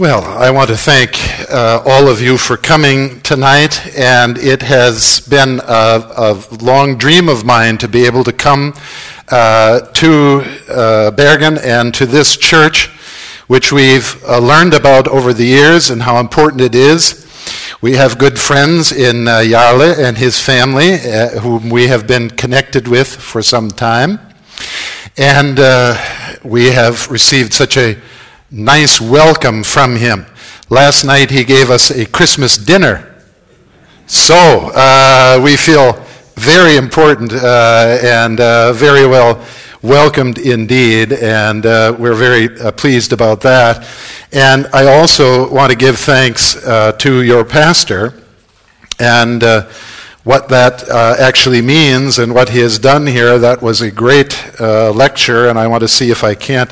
Well, I want to thank uh, all of you for coming tonight, and it has been a, a long dream of mine to be able to come uh, to uh, Bergen and to this church, which we've uh, learned about over the years and how important it is. We have good friends in uh, Jarle and his family, uh, whom we have been connected with for some time, and we have received such a nice welcome from him. Last night he gave us a Christmas dinner. So uh, we feel very important uh, and uh, very well welcomed indeed, and uh, we're very uh, pleased about that. And I also want to give thanks to your pastor and what that uh, actually means and what he has done here. That was a great uh, lecture, and I want to see if I can't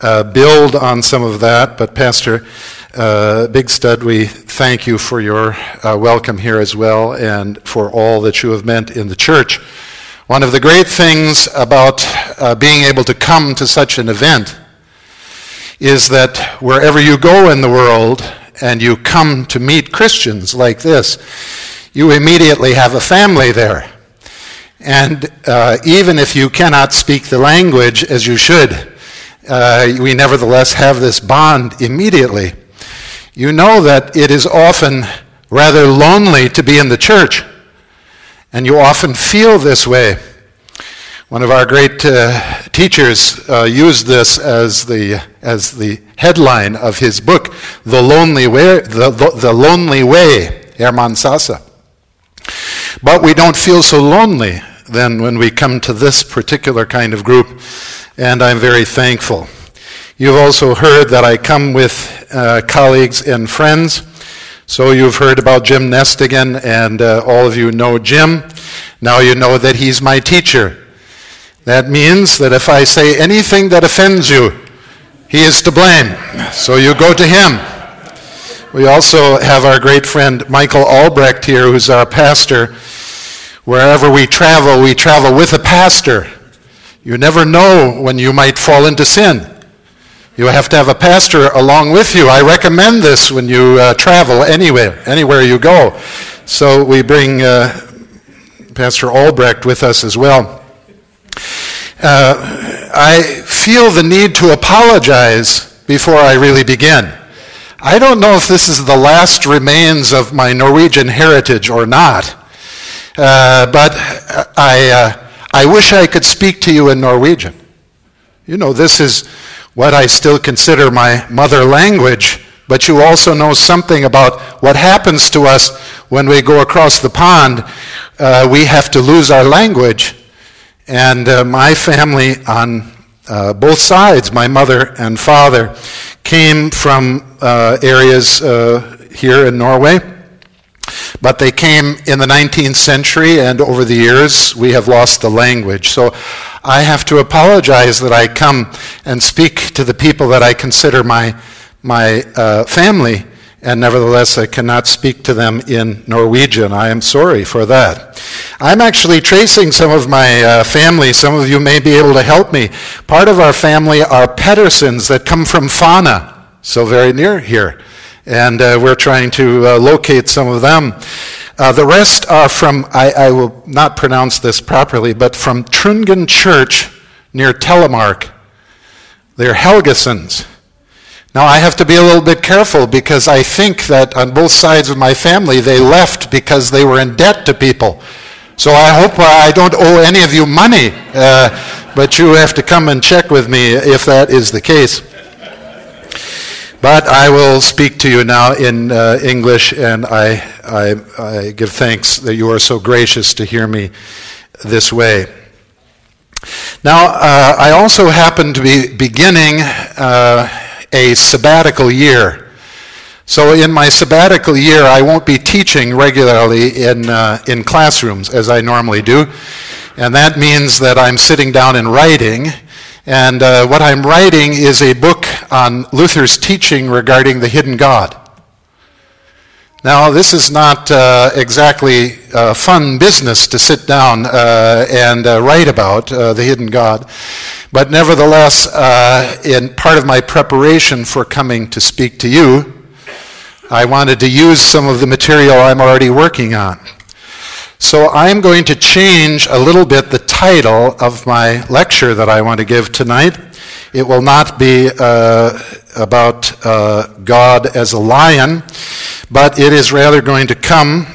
uh, build on some of that. But Pastor uh, Bigstad, we thank you for your uh, welcome here as well and for all that you have meant in the church. One of the great things about uh, being able to come to such an event is that wherever you go in the world and you come to meet Christians like this, you immediately have a family there. And uh, even if you cannot speak the language as you should, uh, we nevertheless have this bond immediately. You know that it is often rather lonely to be in the church, and you often feel this way. One of our great uh, teachers uh, used this as the, as the headline of his book, The Lonely Way, the, the, the Lonely Way, Hermann Sasse. But we don't feel so lonely then when we come to this particular kind of group and I'm very thankful. You've also heard that I come with uh, colleagues and friends. So you've heard about Jim Nestingen, and uh, all of you know Jim. Now you know that he's my teacher. That means that if I say anything that offends you, he is to blame. So you go to him. We also have our great friend Michael Albrecht here, who's our pastor. Wherever we travel, we travel with a pastor. You never know when you might fall into sin. You have to have a pastor along with you. I recommend this when you uh, travel anywhere, anywhere you go. So we bring uh, Pastor Albrecht with us as well. Uh, I feel the need to apologize before I really begin. I don't know if this is the last remains of my Norwegian heritage or not, uh, but I uh, I wish I could speak to you in Norwegian. You know, this is what I still consider my mother language, but you also know something about what happens to us when we go across the pond. Uh, we have to lose our language. And uh, my family, on uh, both sides, my mother and father, came from uh, areas uh, here in Norway but they came in the 19th century, and over the years, we have lost the language. So I have to apologize that I come and speak to the people that I consider my, my uh, family, and nevertheless, I cannot speak to them in Norwegian. I am sorry for that. I'm actually tracing some of my uh, family. Some of you may be able to help me. Part of our family are Pedersens that come from Fana, so very near here and uh, we're trying to uh, locate some of them. Uh, the rest are from, I, I, will not pronounce this properly, but from Trungen Church near Telemark. They're Helgesens. Now, I have to be a little bit careful because I think that on both sides of my family, they left because they were in debt to people. So I hope I don't owe any of you money, uh, but you have to come and check with me if that is the case. But I will speak to you now in uh, English, and I, I, I, give thanks that you are so gracious to hear me this way. Now, uh, I also happen to be beginning uh, a sabbatical year. So, in my sabbatical year, I won't be teaching regularly in, uh, in classrooms as I normally do. And that means that I'm sitting down and writing and uh, what I'm writing is a book on Luther's teaching regarding the hidden God. Now, this is not uh, exactly uh, fun business to sit down uh, and uh, write about uh, the hidden God, but nevertheless, in part of my preparation for coming to speak to you, I wanted to use some of the material I'm already working on. So I'm going to change a little bit the title of my lecture that I want to give tonight. It will not be about God as a lion but it is rather going to come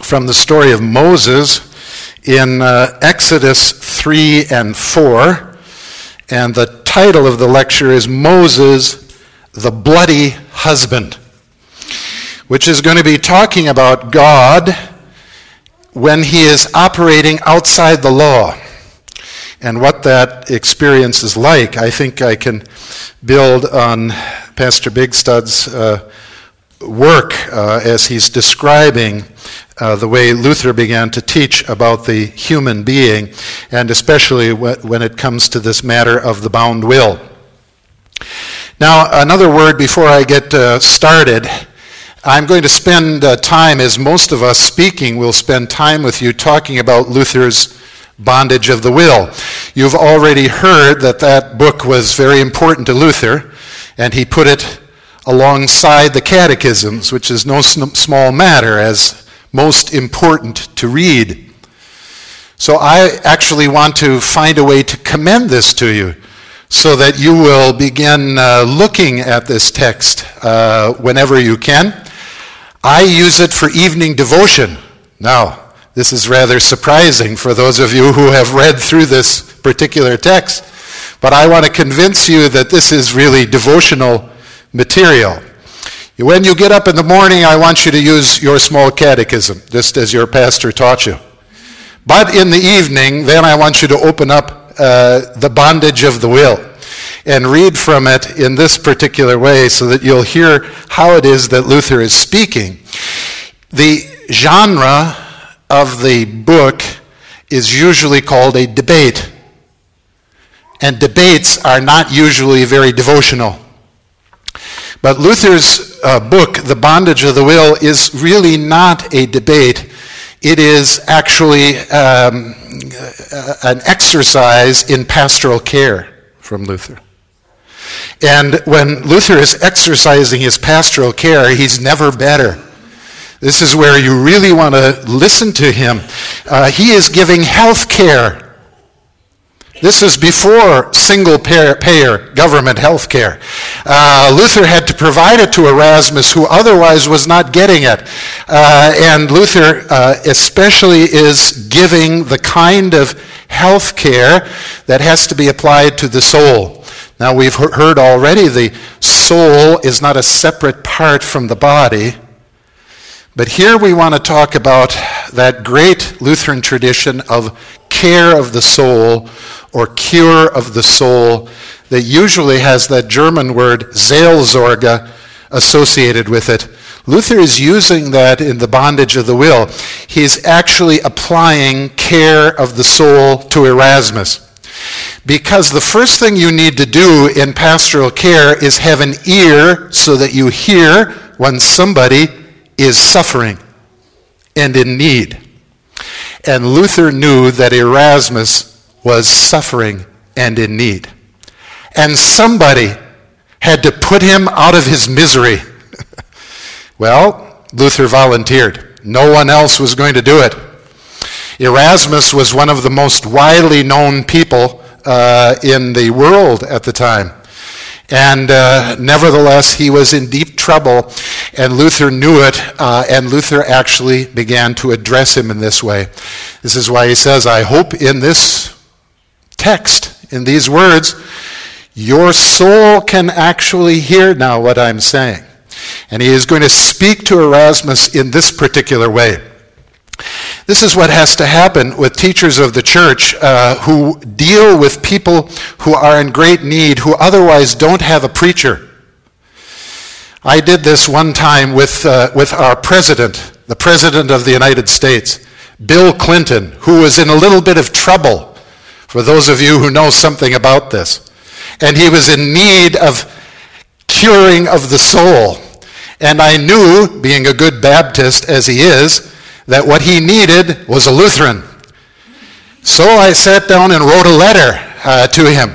from the story of Moses in uh, Exodus 3 and 4. And the title of the lecture is Moses, the Bloody Husband, which is going to be talking about God when he is operating outside the law and what that experience is like. I think I can build on Pastor Bigstad's uh, work uh, as he's describing uh, the way Luther began to teach about the human being, and especially when it comes to this matter of the bound will. Now, another word before I get uh, started. I'm going to spend uh, time, as most of us speaking will spend time with you, talking about Luther's bondage of the will. You've already heard that that book was very important to Luther, and he put it alongside the catechisms, which is no small matter, as most important to read. So I actually want to find a way to commend this to you so that you will begin uh, looking at this text uh, whenever you can. I use it for evening devotion. Now, this is rather surprising for those of you who have read through this particular text, but I want to convince you that this is really devotional material. When you get up in the morning, I want you to use your small catechism, just as your pastor taught you. But in the evening, then I want you to open up uh, the bondage of the will and read from it in this particular way so that you'll hear how it is that Luther is speaking. The genre of the book is usually called a debate. And debates are not usually very devotional. But Luther's uh, book, The Bondage of the Will, is really not a debate. It is actually um, an exercise in pastoral care from Luther. And when Luther is exercising his pastoral care, he's never better. This is where you really want to listen to him. Uh, he is giving health care this is before single payer government health care. Uh, Luther had to provide it to Erasmus, who otherwise was not getting it. Uh, and Luther uh, especially is giving the kind of health care that has to be applied to the soul. Now, we've heard already the soul is not a separate part from the body. But here we want to talk about that great Lutheran tradition of care of the soul or cure of the soul that usually has that German word Seelsorge associated with it. Luther is using that in the bondage of the will. He's actually applying care of the soul to Erasmus. Because the first thing you need to do in pastoral care is have an ear so that you hear when somebody is suffering and in need. And Luther knew that Erasmus was suffering and in need. And somebody had to put him out of his misery. well, Luther volunteered. No one else was going to do it. Erasmus was one of the most widely known people uh, in the world at the time. And uh, nevertheless, he was in deep trouble, and Luther knew it, uh, and Luther actually began to address him in this way. This is why he says, I hope in this text, in these words, your soul can actually hear now what I'm saying. And he is going to speak to Erasmus in this particular way. This is what has to happen with teachers of the church uh, who deal with people who are in great need, who otherwise don't have a preacher. I did this one time with, uh, with our president, the president of the United States, Bill Clinton, who was in a little bit of trouble for those of you who know something about this. And he was in need of curing of the soul. And I knew, being a good Baptist as he is, that what he needed was a Lutheran. So I sat down and wrote a letter uh, to him,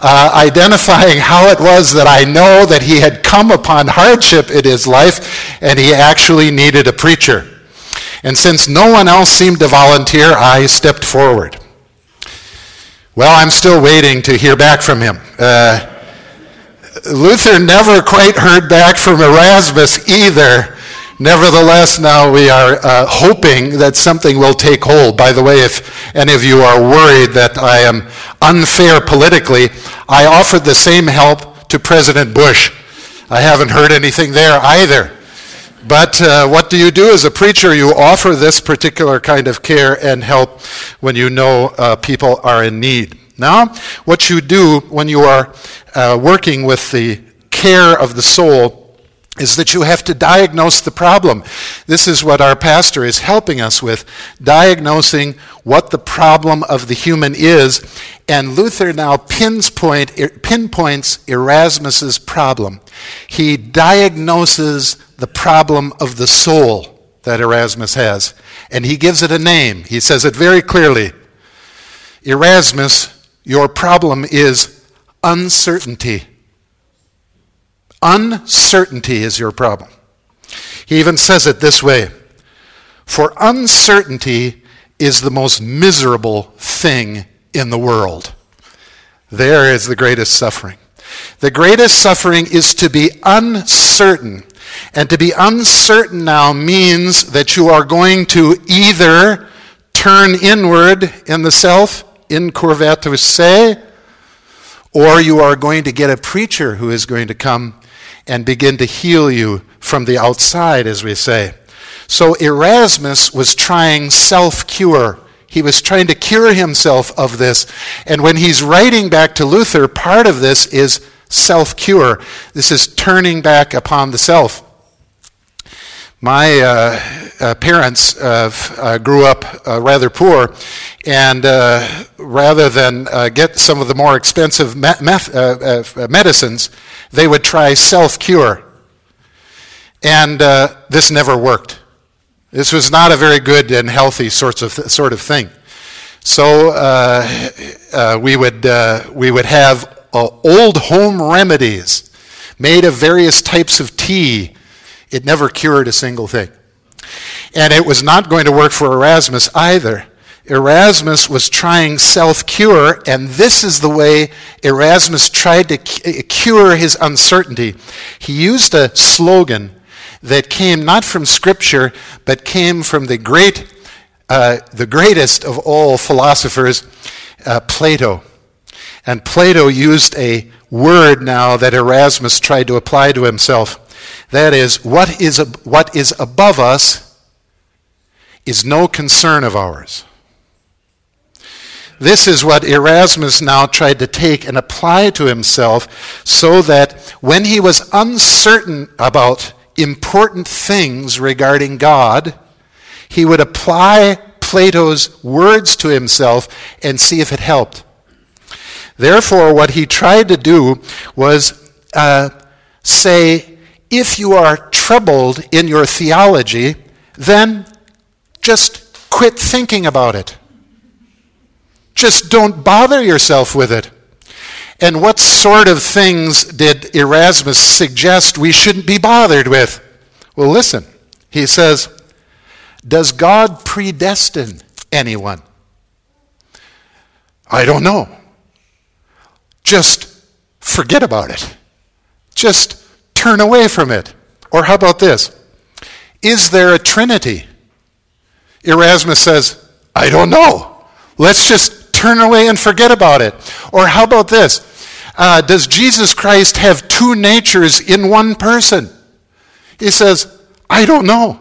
uh, identifying how it was that I know that he had come upon hardship in his life and he actually needed a preacher. And since no one else seemed to volunteer, I stepped forward. Well, I'm still waiting to hear back from him. Uh, Luther never quite heard back from Erasmus either. Nevertheless, now we are uh, hoping that something will take hold. By the way, if any of you are worried that I am unfair politically, I offered the same help to President Bush. I haven't heard anything there either. But uh, what do you do as a preacher? You offer this particular kind of care and help when you know uh, people are in need. Now, what you do when you are uh, working with the care of the soul is that you have to diagnose the problem. This is what our pastor is helping us with, diagnosing what the problem of the human is. And Luther now pinpoint, er, pinpoints Erasmus's problem. He diagnoses the problem of the soul that Erasmus has. And he gives it a name. He says it very clearly Erasmus, your problem is uncertainty. Uncertainty is your problem. He even says it this way For uncertainty is the most miserable thing in the world. There is the greatest suffering. The greatest suffering is to be uncertain and to be uncertain now means that you are going to either turn inward in the self, incurvatus se, or you are going to get a preacher who is going to come and begin to heal you from the outside, as we say. So Erasmus was trying self cure. He was trying to cure himself of this. And when he's writing back to Luther, part of this is self cure. This is turning back upon the self. My uh, uh, parents uh, grew up uh, rather poor, and uh, rather than uh, get some of the more expensive me- meth- medicines, they would try self cure. And this never worked. This was not a very good and healthy sorts of th- sort of thing. So we, would, we would have old home remedies made of various types of tea it never cured a single thing. And it was not going to work for Erasmus either. Erasmus was trying self cure, and this is the way Erasmus tried to cure his uncertainty. He used a slogan that came not from Scripture, but came from the great, uh, the greatest of all philosophers, uh, Plato. And Plato used a word now that Erasmus tried to apply to himself. That is, what is, what is above us is no concern of ours. This is what Erasmus now tried to take and apply to himself so that when he was uncertain about important things regarding God, he would apply Plato's words to himself and see if it helped. Therefore, what he tried to do was uh, say, if you are troubled in your theology, then just quit thinking about it. Just don't bother yourself with it. And what sort of things did Erasmus suggest we shouldn't be bothered with? Well, listen. He says, Does God predestine anyone? I don't know. Just forget about it. Just turn away from it. Or how about this? Is there a Trinity? Erasmus says, I don't know. Let's just turn away and forget about it. Or how about this? Uh, does Jesus Christ have two natures in one person? He says, I don't know.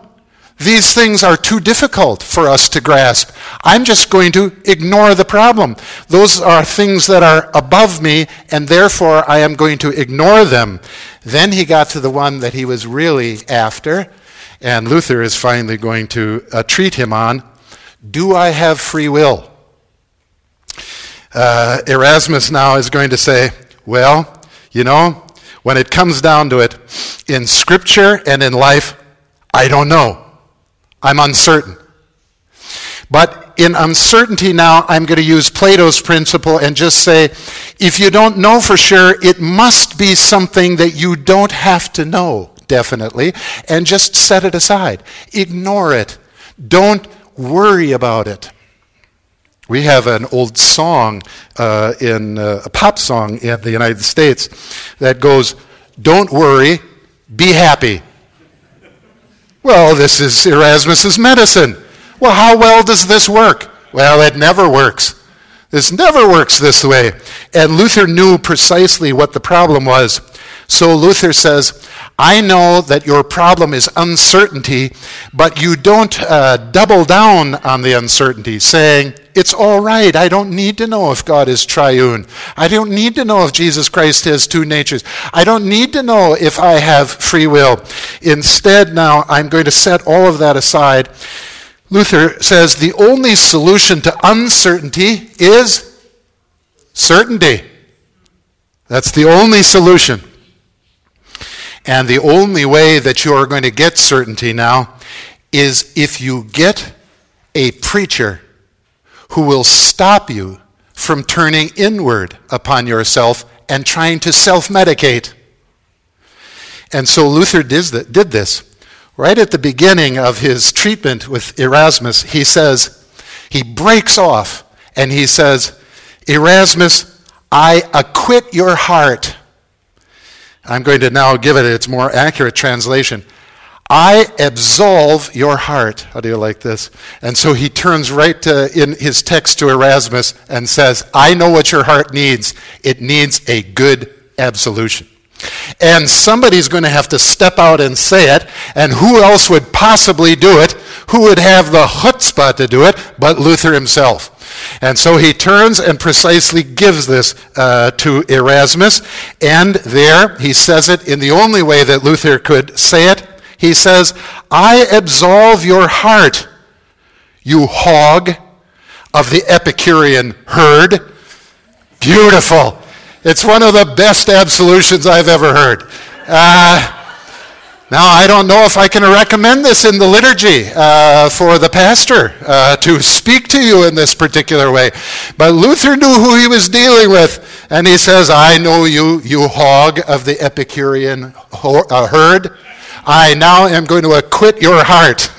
These things are too difficult for us to grasp. I'm just going to ignore the problem. Those are things that are above me, and therefore I am going to ignore them. Then he got to the one that he was really after, and Luther is finally going to uh, treat him on Do I have free will? Uh, Erasmus now is going to say, Well, you know, when it comes down to it, in Scripture and in life, I don't know. I'm uncertain. But in uncertainty now, I'm going to use Plato's principle and just say if you don't know for sure, it must be something that you don't have to know, definitely, and just set it aside. Ignore it. Don't worry about it. We have an old song uh, in uh, a pop song in the United States that goes, Don't worry, be happy. Well, this is Erasmus's medicine. Well, how well does this work? Well, it never works. This never works this way. And Luther knew precisely what the problem was. So Luther says, I know that your problem is uncertainty, but you don't uh, double down on the uncertainty, saying, It's all right. I don't need to know if God is triune. I don't need to know if Jesus Christ has two natures. I don't need to know if I have free will. Instead, now, I'm going to set all of that aside Luther says the only solution to uncertainty is certainty. That's the only solution. And the only way that you are going to get certainty now is if you get a preacher who will stop you from turning inward upon yourself and trying to self medicate. And so Luther did this. Right at the beginning of his treatment with Erasmus, he says, he breaks off and he says, Erasmus, I acquit your heart. I'm going to now give it its more accurate translation. I absolve your heart. How do you like this? And so he turns right to, in his text to Erasmus and says, I know what your heart needs. It needs a good absolution. And somebody's going to have to step out and say it. And who else would possibly do it? Who would have the chutzpah to do it but Luther himself? And so he turns and precisely gives this uh, to Erasmus. And there he says it in the only way that Luther could say it. He says, I absolve your heart, you hog of the Epicurean herd. Beautiful. It's one of the best absolutions I've ever heard. Uh, now, I don't know if I can recommend this in the liturgy uh, for the pastor uh, to speak to you in this particular way. But Luther knew who he was dealing with, and he says, I know you, you hog of the Epicurean uh, herd. I now am going to acquit your heart.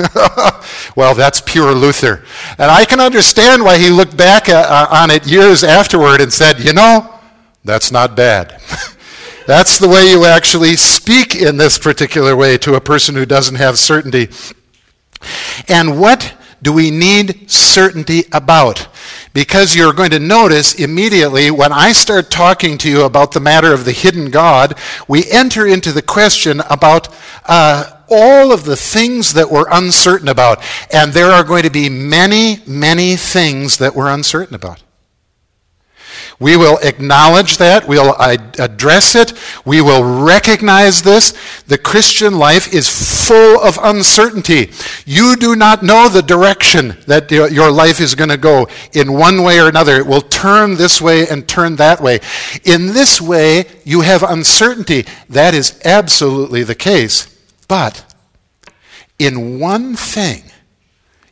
well, that's pure Luther. And I can understand why he looked back uh, on it years afterward and said, you know, that's not bad. That's the way you actually speak in this particular way to a person who doesn't have certainty. And what do we need certainty about? Because you're going to notice immediately when I start talking to you about the matter of the hidden God, we enter into the question about uh, all of the things that we're uncertain about. And there are going to be many, many things that we're uncertain about. We will acknowledge that. We'll address it. We will recognize this. The Christian life is full of uncertainty. You do not know the direction that your life is going to go in one way or another. It will turn this way and turn that way. In this way, you have uncertainty. That is absolutely the case. But in one thing,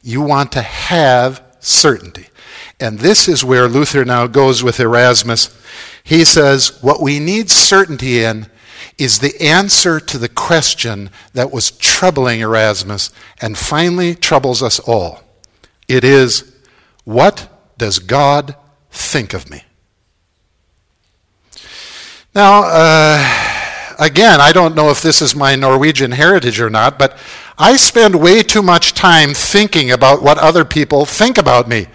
you want to have certainty. And this is where Luther now goes with Erasmus. He says, What we need certainty in is the answer to the question that was troubling Erasmus and finally troubles us all. It is, What does God think of me? Now, uh, again, I don't know if this is my Norwegian heritage or not, but I spend way too much time thinking about what other people think about me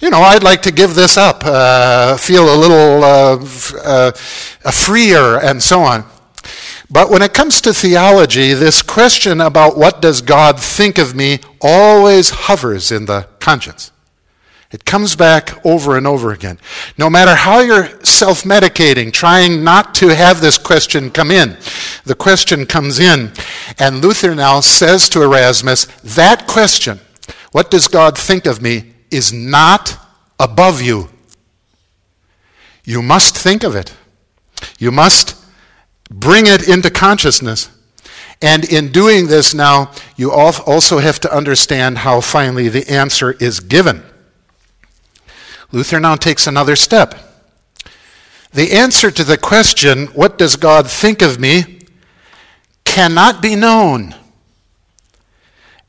you know, I'd like to give this up, uh, feel a little uh, uh, freer, and so on. But when it comes to theology, this question about what does God think of me always hovers in the conscience. It comes back over and over again. No matter how you're self medicating, trying not to have this question come in, the question comes in. And Luther now says to Erasmus, that question, what does God think of me, is not above you. You must think of it. You must bring it into consciousness. And in doing this now, you also have to understand how finally the answer is given. Luther now takes another step. The answer to the question, What does God think of me? cannot be known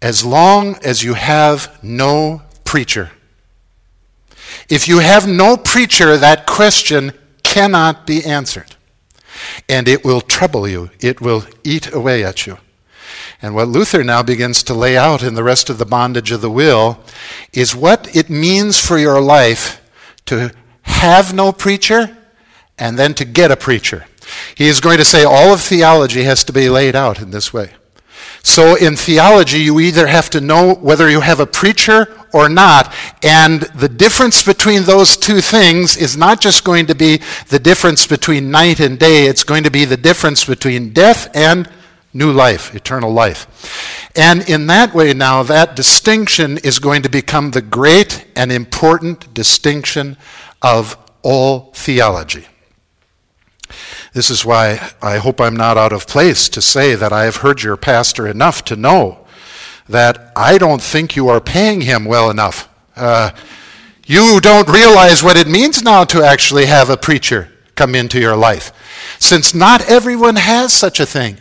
as long as you have no preacher. If you have no preacher, that question cannot be answered. And it will trouble you, it will eat away at you. And what Luther now begins to lay out in the rest of the bondage of the will is what it means for your life to have no preacher and then to get a preacher. He is going to say all of theology has to be laid out in this way. So in theology, you either have to know whether you have a preacher or not. And the difference between those two things is not just going to be the difference between night and day, it's going to be the difference between death and new life, eternal life. And in that way, now, that distinction is going to become the great and important distinction of all theology. This is why I hope I'm not out of place to say that I have heard your pastor enough to know that I don't think you are paying him well enough. Uh, you don't realize what it means now to actually have a preacher come into your life, since not everyone has such a thing.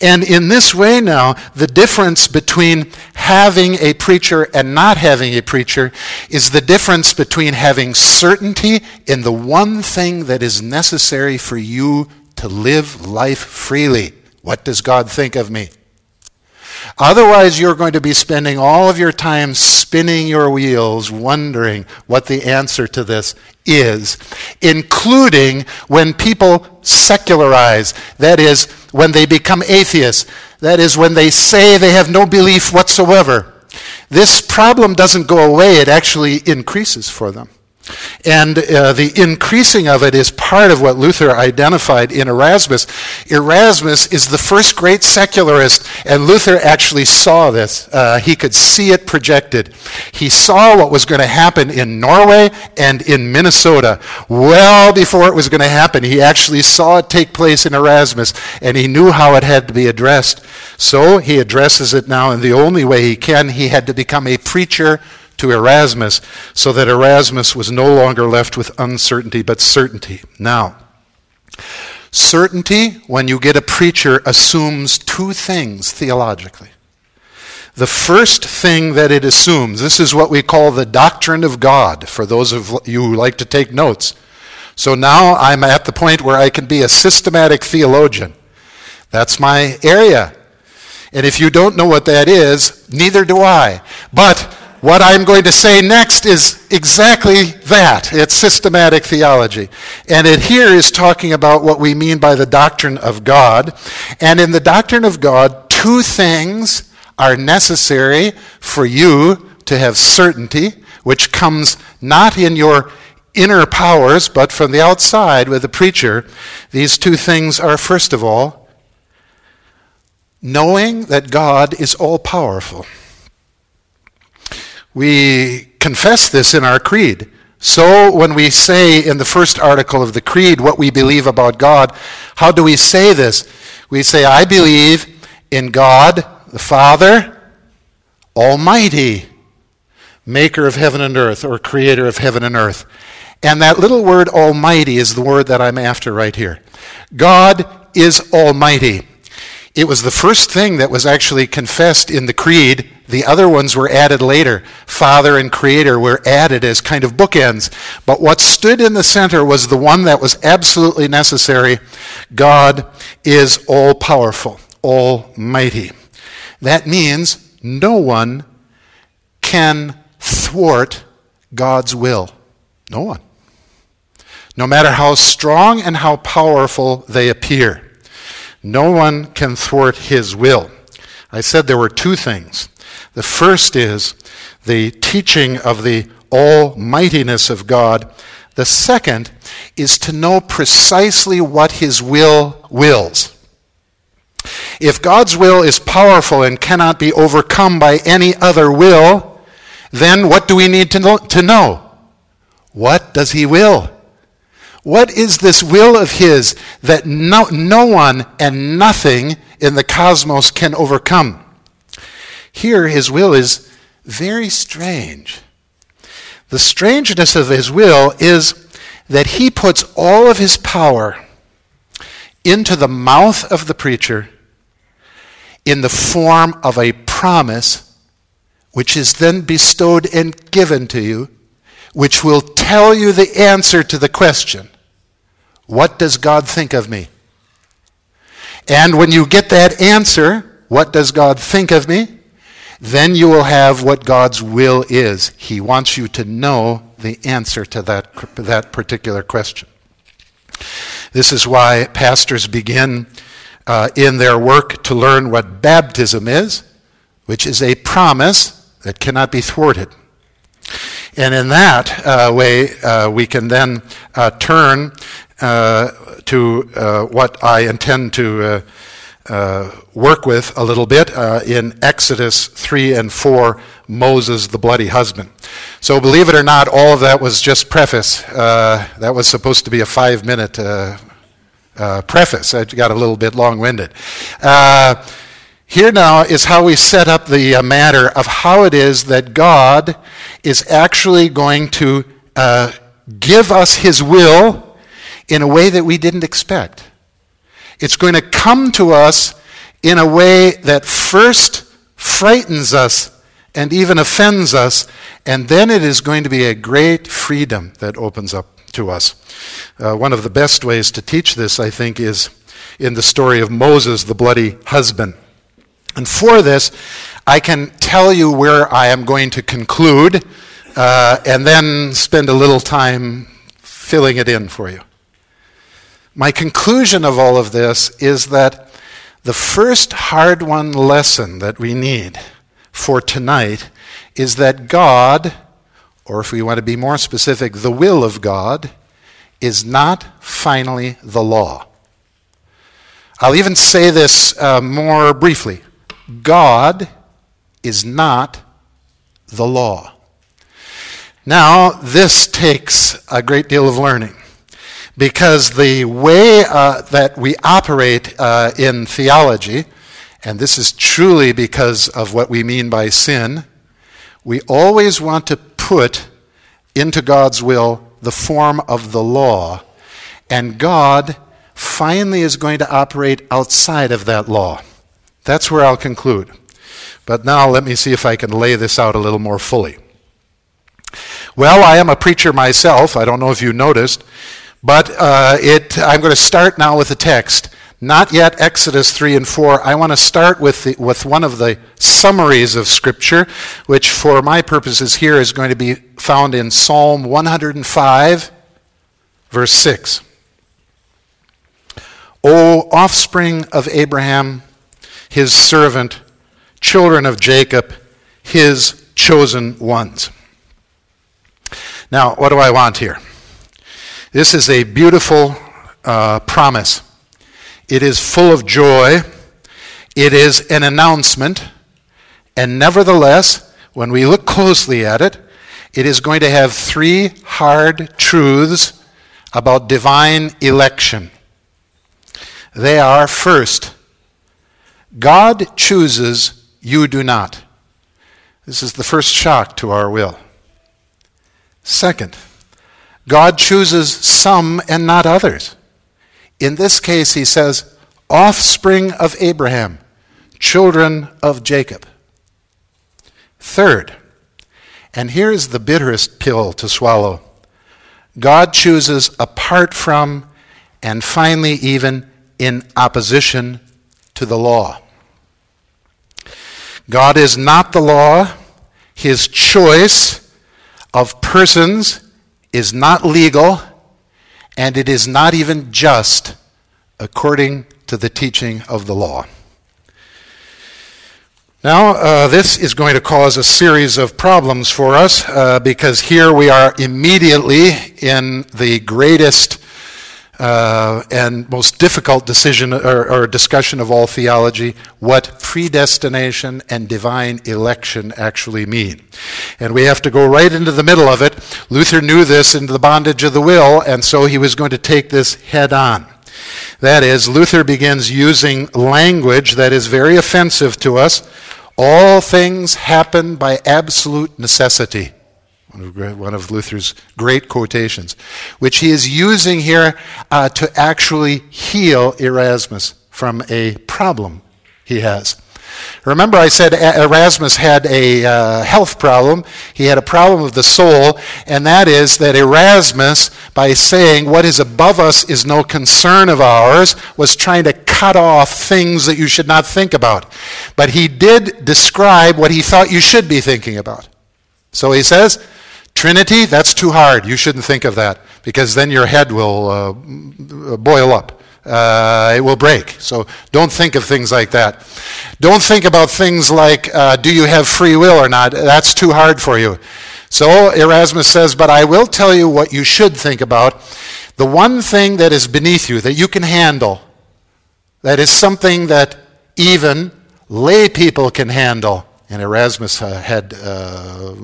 And in this way, now, the difference between having a preacher and not having a preacher is the difference between having certainty in the one thing that is necessary for you to live life freely. What does God think of me? Otherwise, you're going to be spending all of your time spinning your wheels, wondering what the answer to this is, including when people secularize. That is, when they become atheists. That is, when they say they have no belief whatsoever. This problem doesn't go away, it actually increases for them. And uh, the increasing of it is part of what Luther identified in Erasmus. Erasmus is the first great secularist, and Luther actually saw this. Uh, he could see it projected. He saw what was going to happen in Norway and in Minnesota well before it was going to happen. He actually saw it take place in Erasmus, and he knew how it had to be addressed. So he addresses it now in the only way he can. He had to become a preacher to Erasmus so that Erasmus was no longer left with uncertainty but certainty. Now, certainty, when you get a preacher, assumes two things theologically. The first thing that it assumes, this is what we call the doctrine of God, for those of you who like to take notes. So now I'm at the point where I can be a systematic theologian. That's my area. And if you don't know what that is, neither do I. But what I'm going to say next is exactly that. It's systematic theology. And it here is talking about what we mean by the doctrine of God. And in the doctrine of God, two things are necessary for you to have certainty, which comes not in your inner powers, but from the outside with the preacher. These two things are, first of all, knowing that God is all powerful. We confess this in our creed. So, when we say in the first article of the Creed what we believe about God, how do we say this? We say, I believe in God the Father, Almighty, maker of heaven and earth, or creator of heaven and earth. And that little word Almighty is the word that I'm after right here. God is Almighty. It was the first thing that was actually confessed in the Creed. The other ones were added later. Father and Creator were added as kind of bookends. But what stood in the center was the one that was absolutely necessary. God is all powerful, almighty. That means no one can thwart God's will. No one. No matter how strong and how powerful they appear. No one can thwart his will. I said there were two things. The first is the teaching of the almightiness of God. The second is to know precisely what his will wills. If God's will is powerful and cannot be overcome by any other will, then what do we need to know? To know? What does he will? What is this will of His that no, no one and nothing in the cosmos can overcome? Here, His will is very strange. The strangeness of His will is that He puts all of His power into the mouth of the preacher in the form of a promise, which is then bestowed and given to you, which will tell you the answer to the question What does God think of me? And when you get that answer, What does God think of me? Then you will have what God's will is. He wants you to know the answer to that, that particular question. This is why pastors begin uh, in their work to learn what baptism is, which is a promise that cannot be thwarted. And in that uh, way, uh, we can then uh, turn uh, to uh, what I intend to work with a little bit in Exodus 3 and 4, Moses, the bloody husband. So, believe it or not, all of that was just preface. that was supposed to be a five minute uh, preface. I got a little bit long winded. Uh, here now is how we set up the uh, matter of how it is that God is actually going to uh, give us His will in a way that we didn't expect. It's going to come to us in a way that first frightens us and even offends us, and then it is going to be a great freedom that opens up to us. Uh, one of the best ways to teach this, I think, is in the story of Moses, the bloody husband. And for this, I can tell you where I am going to conclude uh, and then spend a little time filling it in for you. My conclusion of all of this is that the first hard won lesson that we need for tonight is that God or if we want to be more specific, the will of God, is not finally the law. I'll even say this uh, more briefly God is not the law. Now, this takes a great deal of learning because the way uh, that we operate uh, in theology, and this is truly because of what we mean by sin, we always want to put into God's will the form of the law, and God finally is going to operate outside of that law. That's where I'll conclude. But now let me see if I can lay this out a little more fully. Well, I am a preacher myself. I don't know if you noticed, but uh, it, I'm going to start now with the text not yet Exodus 3 and 4. I want to start with, the, with one of the summaries of Scripture, which for my purposes here is going to be found in Psalm 105, verse 6. O offspring of Abraham, his servant, children of Jacob, his chosen ones. Now, what do I want here? This is a beautiful uh, promise it is full of joy. It is an announcement. And nevertheless, when we look closely at it, it is going to have three hard truths about divine election. They are first, God chooses, you do not. This is the first shock to our will. Second, God chooses some and not others. In this case, he says, offspring of Abraham, children of Jacob. Third, and here is the bitterest pill to swallow God chooses apart from and finally even in opposition to the law. God is not the law. His choice of persons is not legal and it is not even just according to the teaching of the law. Now, uh, this is going to cause a series of problems for us uh, because here we are immediately in the greatest uh, and most difficult decision or, or, discussion of all theology what predestination and divine election actually mean. And we have to go right into the middle of it. Luther knew this into the bondage of the will, and so he was going to take this head on. That is, Luther begins using language that is very offensive to us. All things happen by absolute necessity one of Luther's great quotations, which he is using here uh, to actually heal Erasmus from a problem he has. Remember, I said Erasmus had a uh, health problem. He had a problem of the soul, and that is that Erasmus, by saying what is above us is no concern of ours, was trying to cut off things that you should not think about. But he did describe what he thought you should be thinking about. So he says, Trinity, that's too hard. You shouldn't think of that because then your head will uh, boil up. Uh, it will break. So don't think of things like that. Don't think about things like uh, do you have free will or not. That's too hard for you. So Erasmus says, but I will tell you what you should think about. The one thing that is beneath you that you can handle, that is something that even lay people can handle. And Erasmus uh, had uh,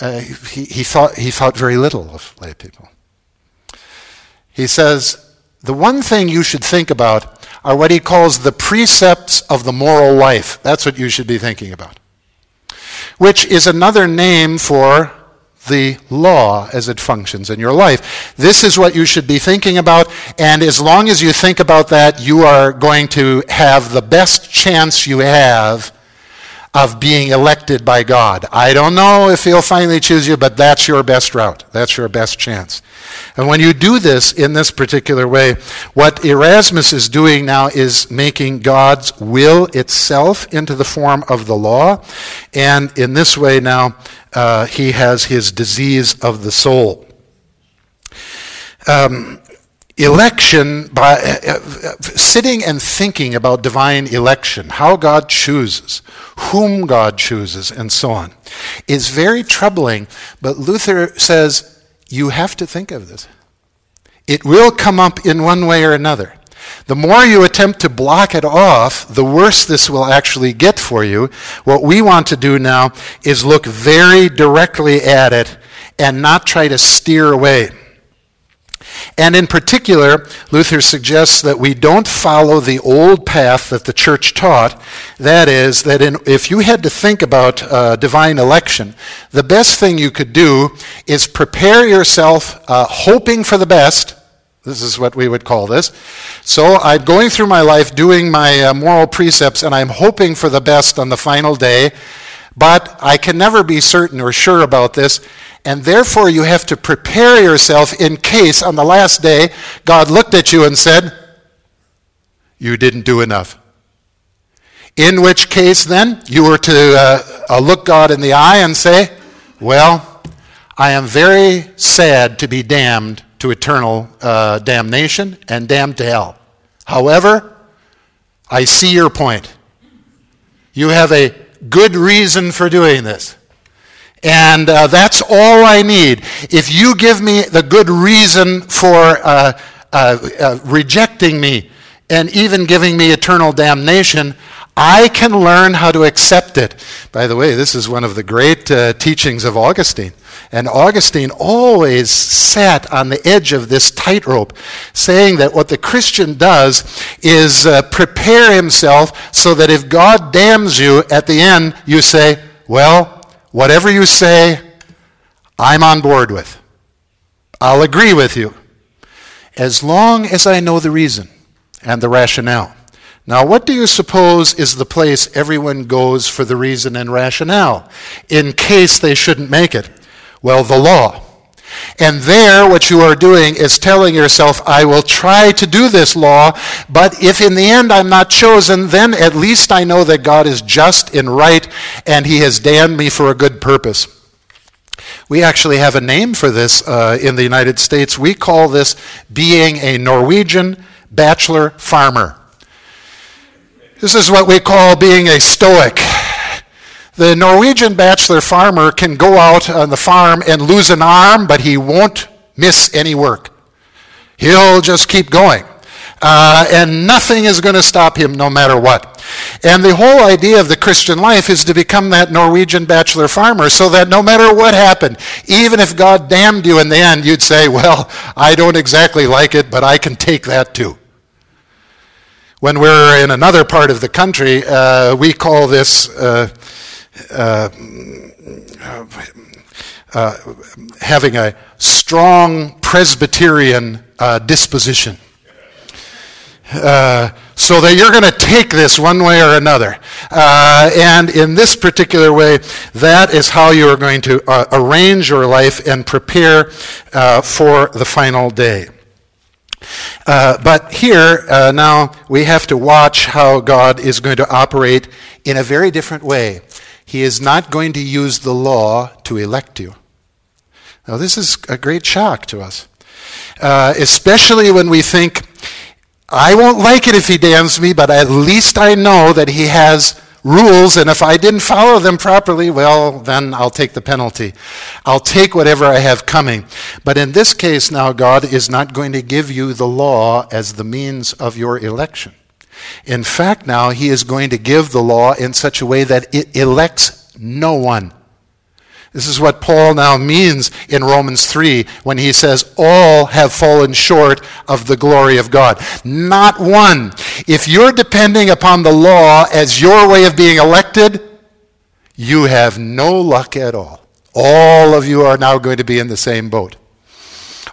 uh, he, he, thought, he thought very little of lay people. He says, the one thing you should think about are what he calls the precepts of the moral life. That's what you should be thinking about. Which is another name for the law as it functions in your life. This is what you should be thinking about, and as long as you think about that, you are going to have the best chance you have of being elected by God. I don't know if He'll finally choose you, but that's your best route. That's your best chance. And when you do this in this particular way, what Erasmus is doing now is making God's will itself into the form of the law. And in this way now, uh, he has his disease of the soul. Um, election by uh, uh, sitting and thinking about divine election how god chooses whom god chooses and so on is very troubling but luther says you have to think of this it will come up in one way or another the more you attempt to block it off, the worse this will actually get for you. What we want to do now is look very directly at it and not try to steer away. And in particular, Luther suggests that we don't follow the old path that the church taught. That is, that in, if you had to think about uh, divine election, the best thing you could do is prepare yourself uh, hoping for the best. This is what we would call this. So I'm going through my life doing my uh, moral precepts, and I'm hoping for the best on the final day. But I can never be certain or sure about this. And therefore, you have to prepare yourself in case on the last day God looked at you and said, You didn't do enough. In which case, then, you were to uh, uh, look God in the eye and say, Well, I am very sad to be damned to eternal uh, damnation and damned to hell. However, I see your point. You have a good reason for doing this. And uh, that's all I need. If you give me the good reason for uh, uh, uh, rejecting me and even giving me eternal damnation, I can learn how to accept it. By the way, this is one of the great uh, teachings of Augustine. And Augustine always sat on the edge of this tightrope, saying that what the Christian does is uh, prepare himself so that if God damns you at the end, you say, Well, Whatever you say, I'm on board with. I'll agree with you. As long as I know the reason and the rationale. Now, what do you suppose is the place everyone goes for the reason and rationale in case they shouldn't make it? Well, the law. And there, what you are doing is telling yourself, I will try to do this law, but if in the end I'm not chosen, then at least I know that God is just and right, and He has damned me for a good purpose. We actually have a name for this uh, in the United States. We call this being a Norwegian bachelor farmer. This is what we call being a stoic. The Norwegian bachelor farmer can go out on the farm and lose an arm, but he won't miss any work. He'll just keep going. Uh, and nothing is going to stop him no matter what. And the whole idea of the Christian life is to become that Norwegian bachelor farmer so that no matter what happened, even if God damned you in the end, you'd say, Well, I don't exactly like it, but I can take that too. When we're in another part of the country, uh, we call this uh, uh, uh having a strong Presbyterian uh, disposition. Uh, so that you're going to take this one way or another. And in this particular way, that is how you are going to arrange your life and prepare for the final day. Uh, but here, uh, now, we have to watch how God is going to operate in a very different way. He is not going to use the law to elect you. Now, this is a great shock to us, uh, especially when we think I won't like it if he damns me, but at least I know that he has rules, and if I didn't follow them properly, well, then I'll take the penalty. I'll take whatever I have coming. But in this case, now, God is not going to give you the law as the means of your election. In fact, now, He is going to give the law in such a way that it elects no one. This is what Paul now means in Romans 3 when he says, All have fallen short of the glory of God. Not one. If you're depending upon the law as your way of being elected, you have no luck at all. All of you are now going to be in the same boat.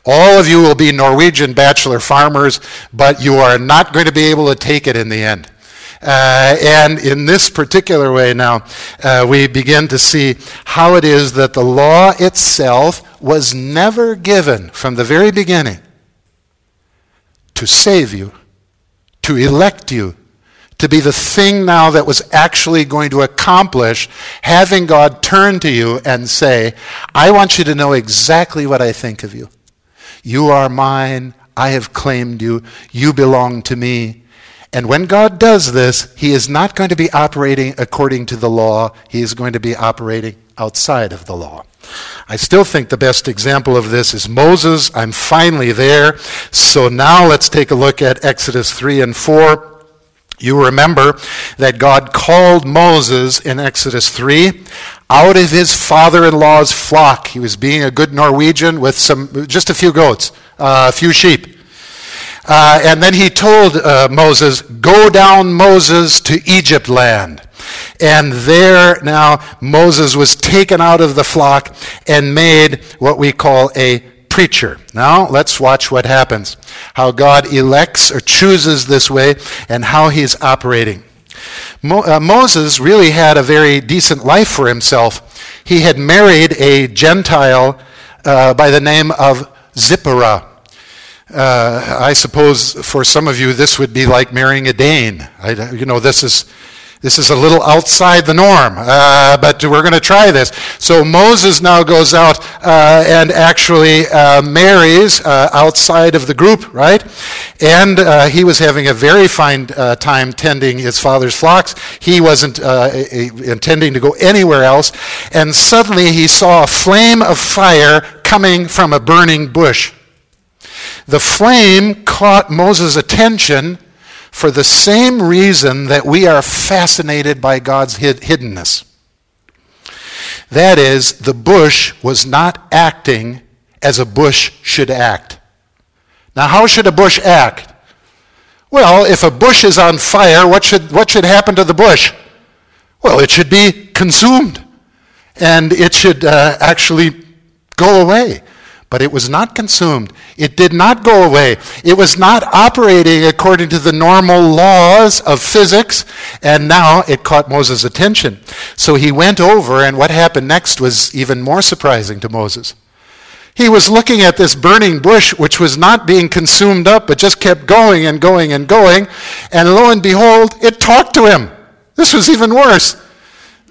All of you will be Norwegian bachelor farmers, but you are not going to be able to take it in the end. Uh, and in this particular way now, uh, we begin to see how it is that the law itself was never given from the very beginning to save you, to elect you, to be the thing now that was actually going to accomplish having God turn to you and say, I want you to know exactly what I think of you. You are mine. I have claimed you. You belong to me. And when God does this, He is not going to be operating according to the law, He is going to be operating outside of the law. I still think the best example of this is Moses. I'm finally there. So now let's take a look at Exodus 3 and 4. You remember that God called Moses in Exodus 3 out of his father in law's flock. He was being a good Norwegian with some, just a few goats, uh, a few sheep. Uh, and then he told uh, Moses, Go down, Moses, to Egypt land. And there now Moses was taken out of the flock and made what we call a preacher. Now let's watch what happens. How God elects or chooses this way and how he's operating. Mo- uh, Moses really had a very decent life for himself. He had married a Gentile uh, by the name of Zipporah. Uh, I suppose for some of you this would be like marrying a Dane. I, you know, this is this is a little outside the norm, uh, but we're going to try this. So Moses now goes out uh, and actually uh, marries uh, outside of the group, right? And uh, he was having a very fine uh, time tending his father's flocks. He wasn't intending to go anywhere else. And suddenly he saw a flame of fire coming from a burning bush. The flame caught Moses' attention for the same reason that we are fascinated by God's hiddenness. That is, the bush was not acting as a bush should act. Now, how should a bush act? Well, if a bush is on fire, what should, what should happen to the bush? Well, it should be consumed. And it should uh, actually go away but it was not consumed. It did not go away. It was not operating according to the normal laws of physics, and now it caught Moses' attention. So he went over, and what happened next was even more surprising to Moses. He was looking at this burning bush, which was not being consumed up, but just kept going and going and going, and lo and behold, it talked to him. This was even worse.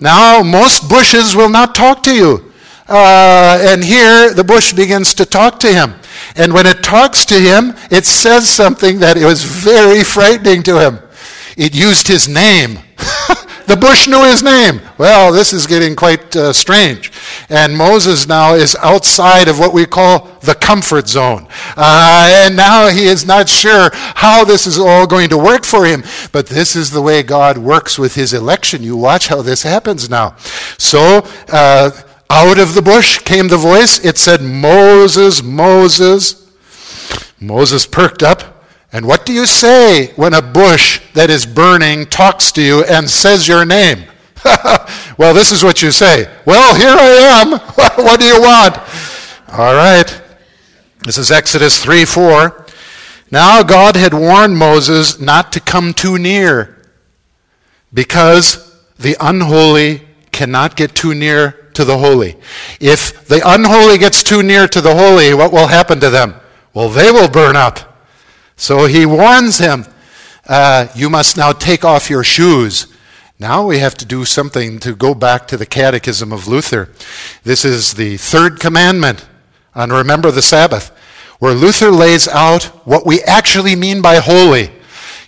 Now, most bushes will not talk to you. Uh, and here the bush begins to talk to him. And when it talks to him, it says something that was very frightening to him. It used his name. The bush knew his name. Well, this is getting quite uh, strange. And Moses now is outside of what we call the comfort zone. Uh, and now he is not sure how this is all going to work for him. But this is the way God works with his election. You watch how this happens now. So, uh, out of the bush came the voice. It said, Moses, Moses. Moses perked up. And what do you say when a bush that is burning talks to you and says your name? well, this is what you say. Well, here I am. what do you want? All right. This is Exodus 3 4. Now God had warned Moses not to come too near because the unholy cannot get too near to the holy. If the unholy gets too near to the holy, what will happen to them? Well, they will burn up. So he warns him, uh, You must now take off your shoes. Now we have to do something to go back to the Catechism of Luther. This is the third commandment on Remember the Sabbath, where Luther lays out what we actually mean by holy.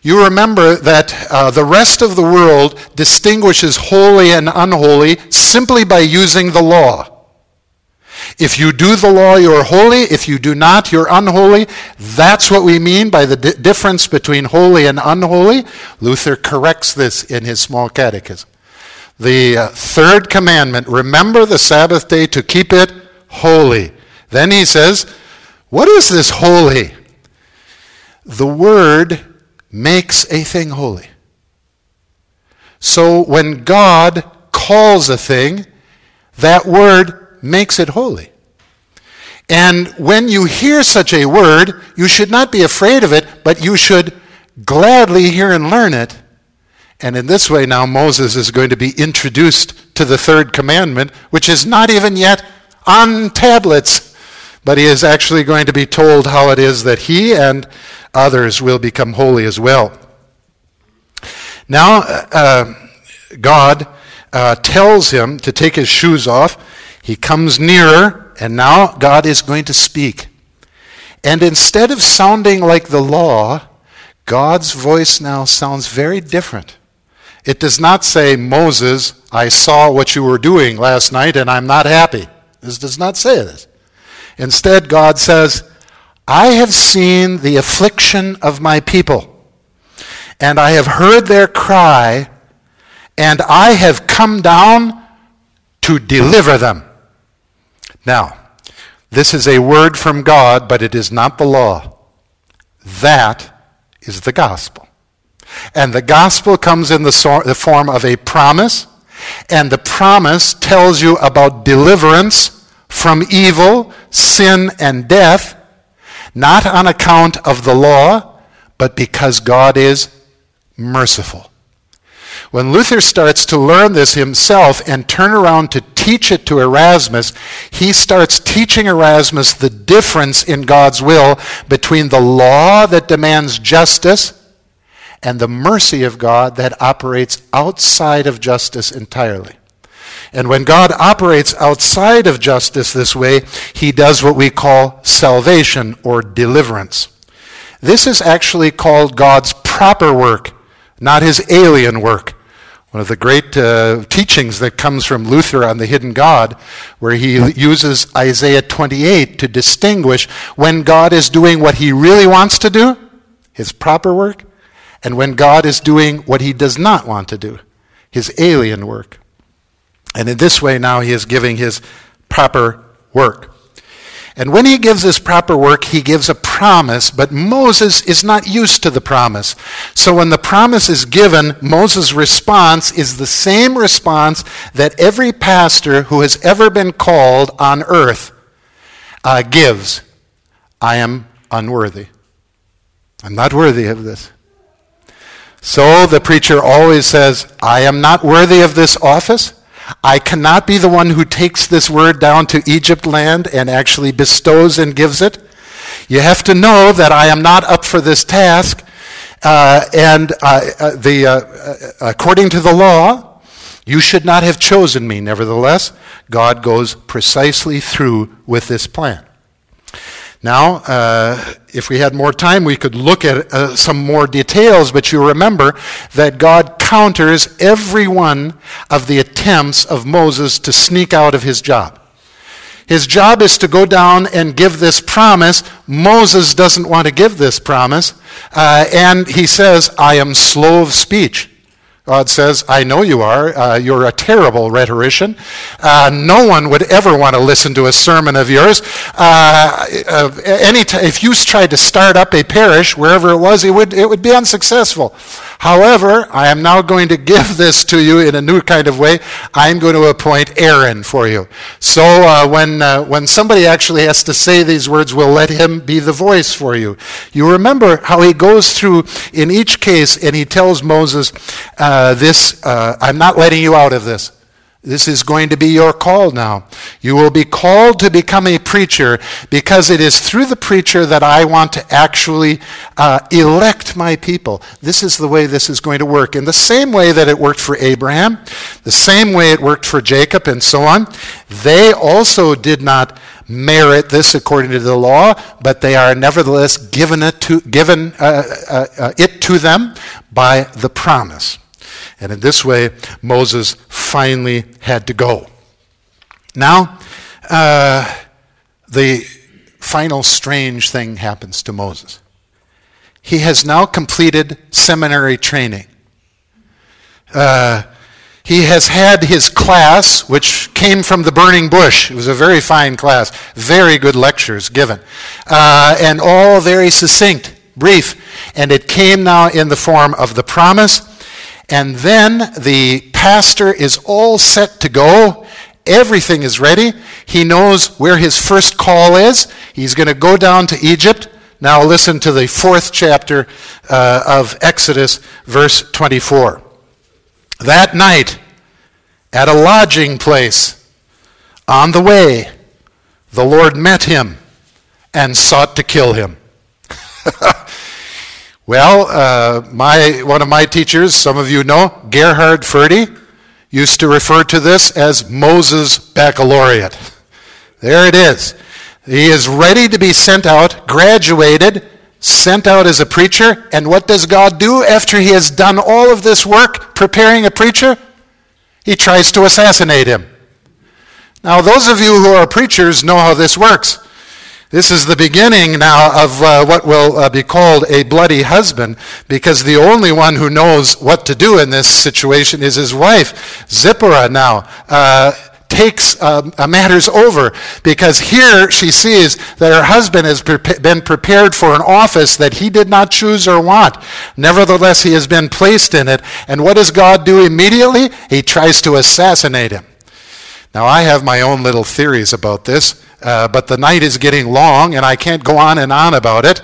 You remember that uh, the rest of the world distinguishes holy and unholy simply by using the law. If you do the law, you're holy. If you do not, you're unholy. That's what we mean by the di- difference between holy and unholy. Luther corrects this in his small catechism. The uh, third commandment remember the Sabbath day to keep it holy. Then he says, What is this holy? The word makes a thing holy. So when God calls a thing, that word makes it holy. And when you hear such a word, you should not be afraid of it, but you should gladly hear and learn it. And in this way, now Moses is going to be introduced to the third commandment, which is not even yet on tablets, but he is actually going to be told how it is that he and others will become holy as well. Now, uh, God uh, tells him to take his shoes off. He comes nearer, and now God is going to speak. And instead of sounding like the law, God's voice now sounds very different. It does not say, Moses, I saw what you were doing last night and I'm not happy. This does not say this. Instead, God says, I have seen the affliction of my people, and I have heard their cry, and I have come down to deliver them. Now, this is a word from God, but it is not the law. That is the gospel. And the gospel comes in the, so- the form of a promise, and the promise tells you about deliverance from evil, sin, and death not on account of the law, but because God is merciful. When Luther starts to learn this himself and turn around to teach it to Erasmus, he starts teaching Erasmus the difference in God's will between the law that demands justice and the mercy of God that operates outside of justice entirely. And when God operates outside of justice this way, he does what we call salvation or deliverance. This is actually called God's proper work, not his alien work. One of the great uh, teachings that comes from Luther on the hidden God, where he uses Isaiah 28 to distinguish when God is doing what he really wants to do, his proper work, and when God is doing what he does not want to do, his alien work. And in this way, now he is giving his proper work. And when he gives his proper work, he gives a promise, but Moses is not used to the promise. So when the promise is given, Moses' response is the same response that every pastor who has ever been called on earth uh, gives I am unworthy. I'm not worthy of this. So the preacher always says, I am not worthy of this office. I cannot be the one who takes this word down to Egypt land and actually bestows and gives it. You have to know that I am not up for this task. Uh, and uh, uh, the, uh, uh, according to the law, you should not have chosen me. Nevertheless, God goes precisely through with this plan. Now, uh, if we had more time, we could look at uh, some more details, but you remember that God counters every one of the attempts of Moses to sneak out of his job. His job is to go down and give this promise. Moses doesn't want to give this promise. Uh, and he says, I am slow of speech. God says, I know you are. Uh, you're a terrible rhetorician. Uh, no one would ever want to listen to a sermon of yours. Uh, uh any t- if you tried to start up a parish, wherever it was, it would, it would be unsuccessful. However, I am now going to give this to you in a new kind of way. I'm going to appoint Aaron for you. So uh, when, uh, when somebody actually has to say these words, we'll let him be the voice for you. You remember how he goes through in each case and he tells Moses, uh, This, uh, I'm not letting you out of this. This is going to be your call now. You will be called to become a preacher because it is through the preacher that I want to actually uh, elect my people. This is the way this is going to work. In the same way that it worked for Abraham, the same way it worked for Jacob, and so on. They also did not merit this according to the law, but they are nevertheless given it to, given, uh, uh, uh it to them by the promise. And in this way, Moses finally had to go. Now, uh, the final strange thing happens to Moses. He has now completed seminary training. Uh, he has had his class, which came from the burning bush. It was a very fine class, very good lectures given, uh, and all very succinct, brief. And it came now in the form of the promise and then the pastor is all set to go. Everything is ready. He knows where his first call is. He's going to go down to Egypt. Now, listen to the fourth chapter uh, of Exodus, verse 24. That night, at a lodging place, on the way, the Lord met him and sought to kill him. Well, uh, my, one of my teachers, some of you know, Gerhard Forde, used to refer to this as Moses Baccalaureate. There it is. He is ready to be sent out, graduated, sent out as a preacher. And what does God do after he has done all of this work preparing a preacher? He tries to assassinate him. Now, those of you who are preachers know how this works. This is the beginning now of uh, what will uh, be called a bloody husband, because the only one who knows what to do in this situation is his wife. Zipporah now. Uh, takes uh, matters over because here she sees that her husband has pre- been prepared for an office that he did not choose or want. Nevertheless, he has been placed in it. And what does God do immediately? He tries to assassinate him. Now, I have my own little theories about this. Uh, but the night is getting long and I can't go on and on about it.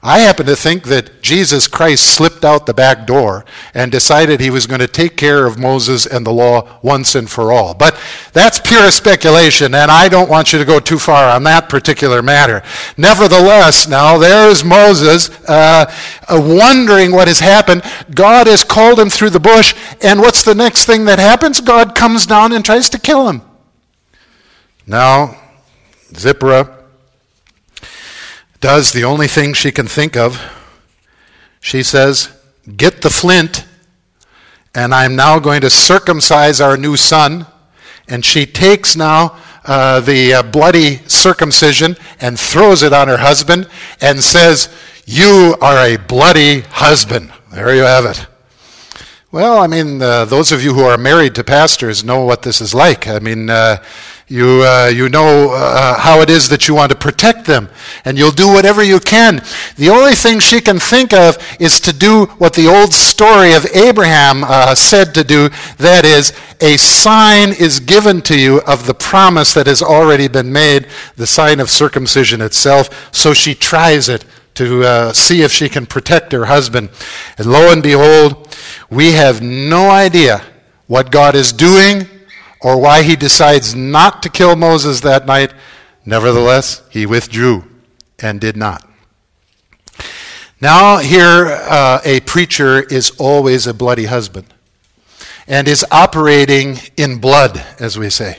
I happen to think that Jesus Christ slipped out the back door and decided he was going to take care of Moses and the law once and for all. But that's pure speculation, and I don't want you to go too far on that particular matter. Nevertheless, now there's Moses uh, uh, wondering what has happened. God has called him through the bush, and what's the next thing that happens? God comes down and tries to kill him. Now, Zipporah does the only thing she can think of. She says, Get the flint, and I'm now going to circumcise our new son. And she takes now uh, the uh, bloody circumcision and throws it on her husband and says, You are a bloody husband. There you have it. Well, I mean, uh, those of you who are married to pastors know what this is like. I mean, uh, you, uh, you know uh, how it is that you want to protect them, and you'll do whatever you can. The only thing she can think of is to do what the old story of Abraham uh, said to do that is, a sign is given to you of the promise that has already been made, the sign of circumcision itself. So she tries it to uh, see if she can protect her husband. And lo and behold, we have no idea what God is doing or why he decides not to kill Moses that night. Nevertheless, he withdrew and did not. Now, here, uh, a preacher is always a bloody husband and is operating in blood, as we say.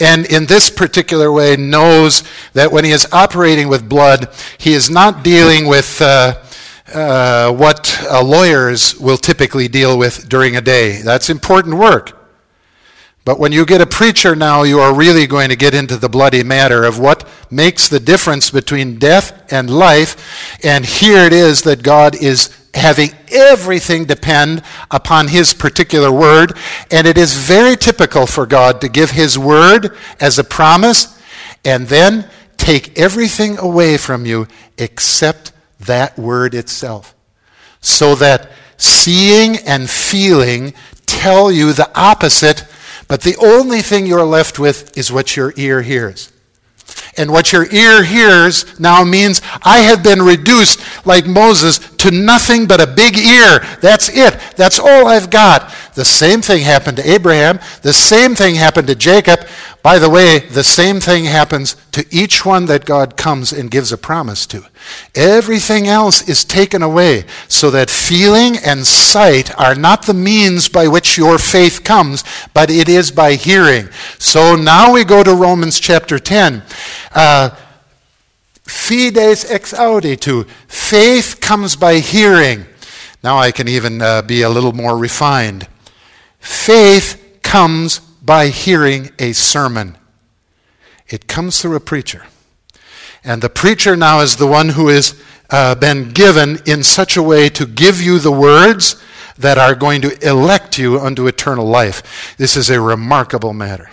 and in this particular way knows that when he is operating with blood, he is not dealing with uh, uh, what uh, lawyers will typically deal with during a day. That's important work. But when you get a preacher now, you are really going to get into the bloody matter of what makes the difference between death and life. And here it is that God is having everything depend upon His particular word. And it is very typical for God to give His word as a promise and then take everything away from you except that word itself. So that seeing and feeling tell you the opposite but the only thing you're left with is what your ear hears. And what your ear hears now means I have been reduced, like Moses, to nothing but a big ear. That's it. That's all I've got. The same thing happened to Abraham. The same thing happened to Jacob. By the way, the same thing happens to each one that God comes and gives a promise to. Everything else is taken away so that feeling and sight are not the means by which your faith comes, but it is by hearing. So now we go to Romans chapter 10. Uh, fides ex auditu. Faith comes by hearing. Now I can even uh, be a little more refined. Faith comes by hearing a sermon. It comes through a preacher. And the preacher now is the one who has uh, been given in such a way to give you the words that are going to elect you unto eternal life. This is a remarkable matter.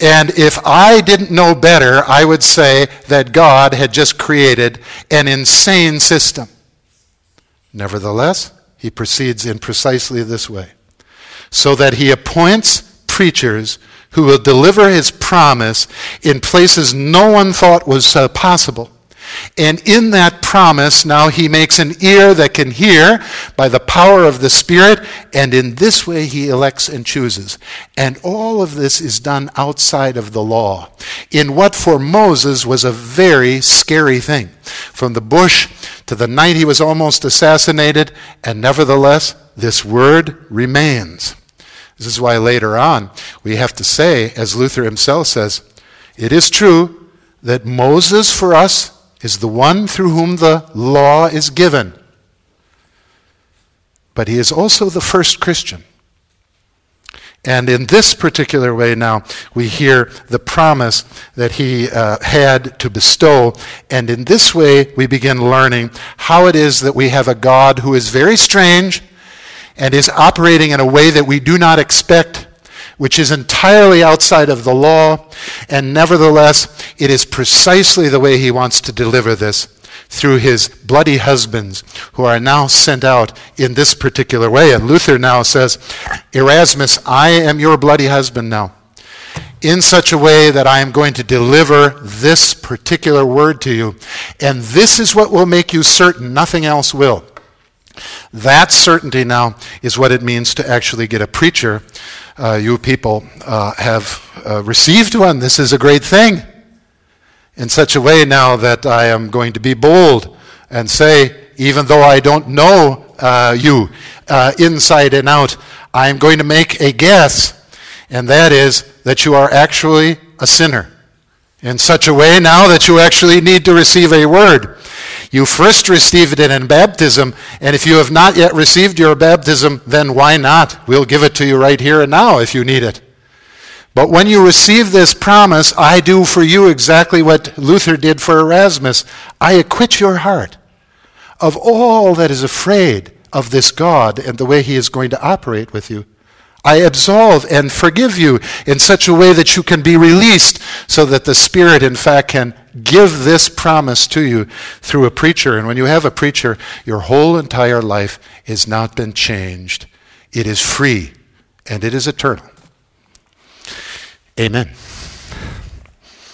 And if I didn't know better, I would say that God had just created an insane system. Nevertheless, he proceeds in precisely this way so that he appoints preachers who will deliver his promise in places no one thought was uh, possible. And in that promise, now he makes an ear that can hear by the power of the Spirit, and in this way he elects and chooses. And all of this is done outside of the law, in what for Moses was a very scary thing. From the bush to the night he was almost assassinated, and nevertheless, this word remains. This is why later on we have to say, as Luther himself says, it is true that Moses for us is the one through whom the law is given. But he is also the first Christian. And in this particular way now, we hear the promise that he uh, had to bestow. And in this way, we begin learning how it is that we have a God who is very strange and is operating in a way that we do not expect which is entirely outside of the law, and nevertheless, it is precisely the way he wants to deliver this through his bloody husbands who are now sent out in this particular way. And Luther now says, Erasmus, I am your bloody husband now, in such a way that I am going to deliver this particular word to you. And this is what will make you certain, nothing else will. That certainty now is what it means to actually get a preacher uh, you people uh, have uh, received one. This is a great thing. In such a way now that I am going to be bold and say, even though I don't know uh, you uh, inside and out, I am going to make a guess, and that is that you are actually a sinner. In such a way now that you actually need to receive a word. You first received it in baptism, and if you have not yet received your baptism, then why not? We'll give it to you right here and now if you need it. But when you receive this promise, I do for you exactly what Luther did for Erasmus. I acquit your heart of all that is afraid of this God and the way he is going to operate with you. I absolve and forgive you in such a way that you can be released so that the Spirit, in fact, can give this promise to you through a preacher. And when you have a preacher, your whole entire life has not been changed. It is free and it is eternal. Amen.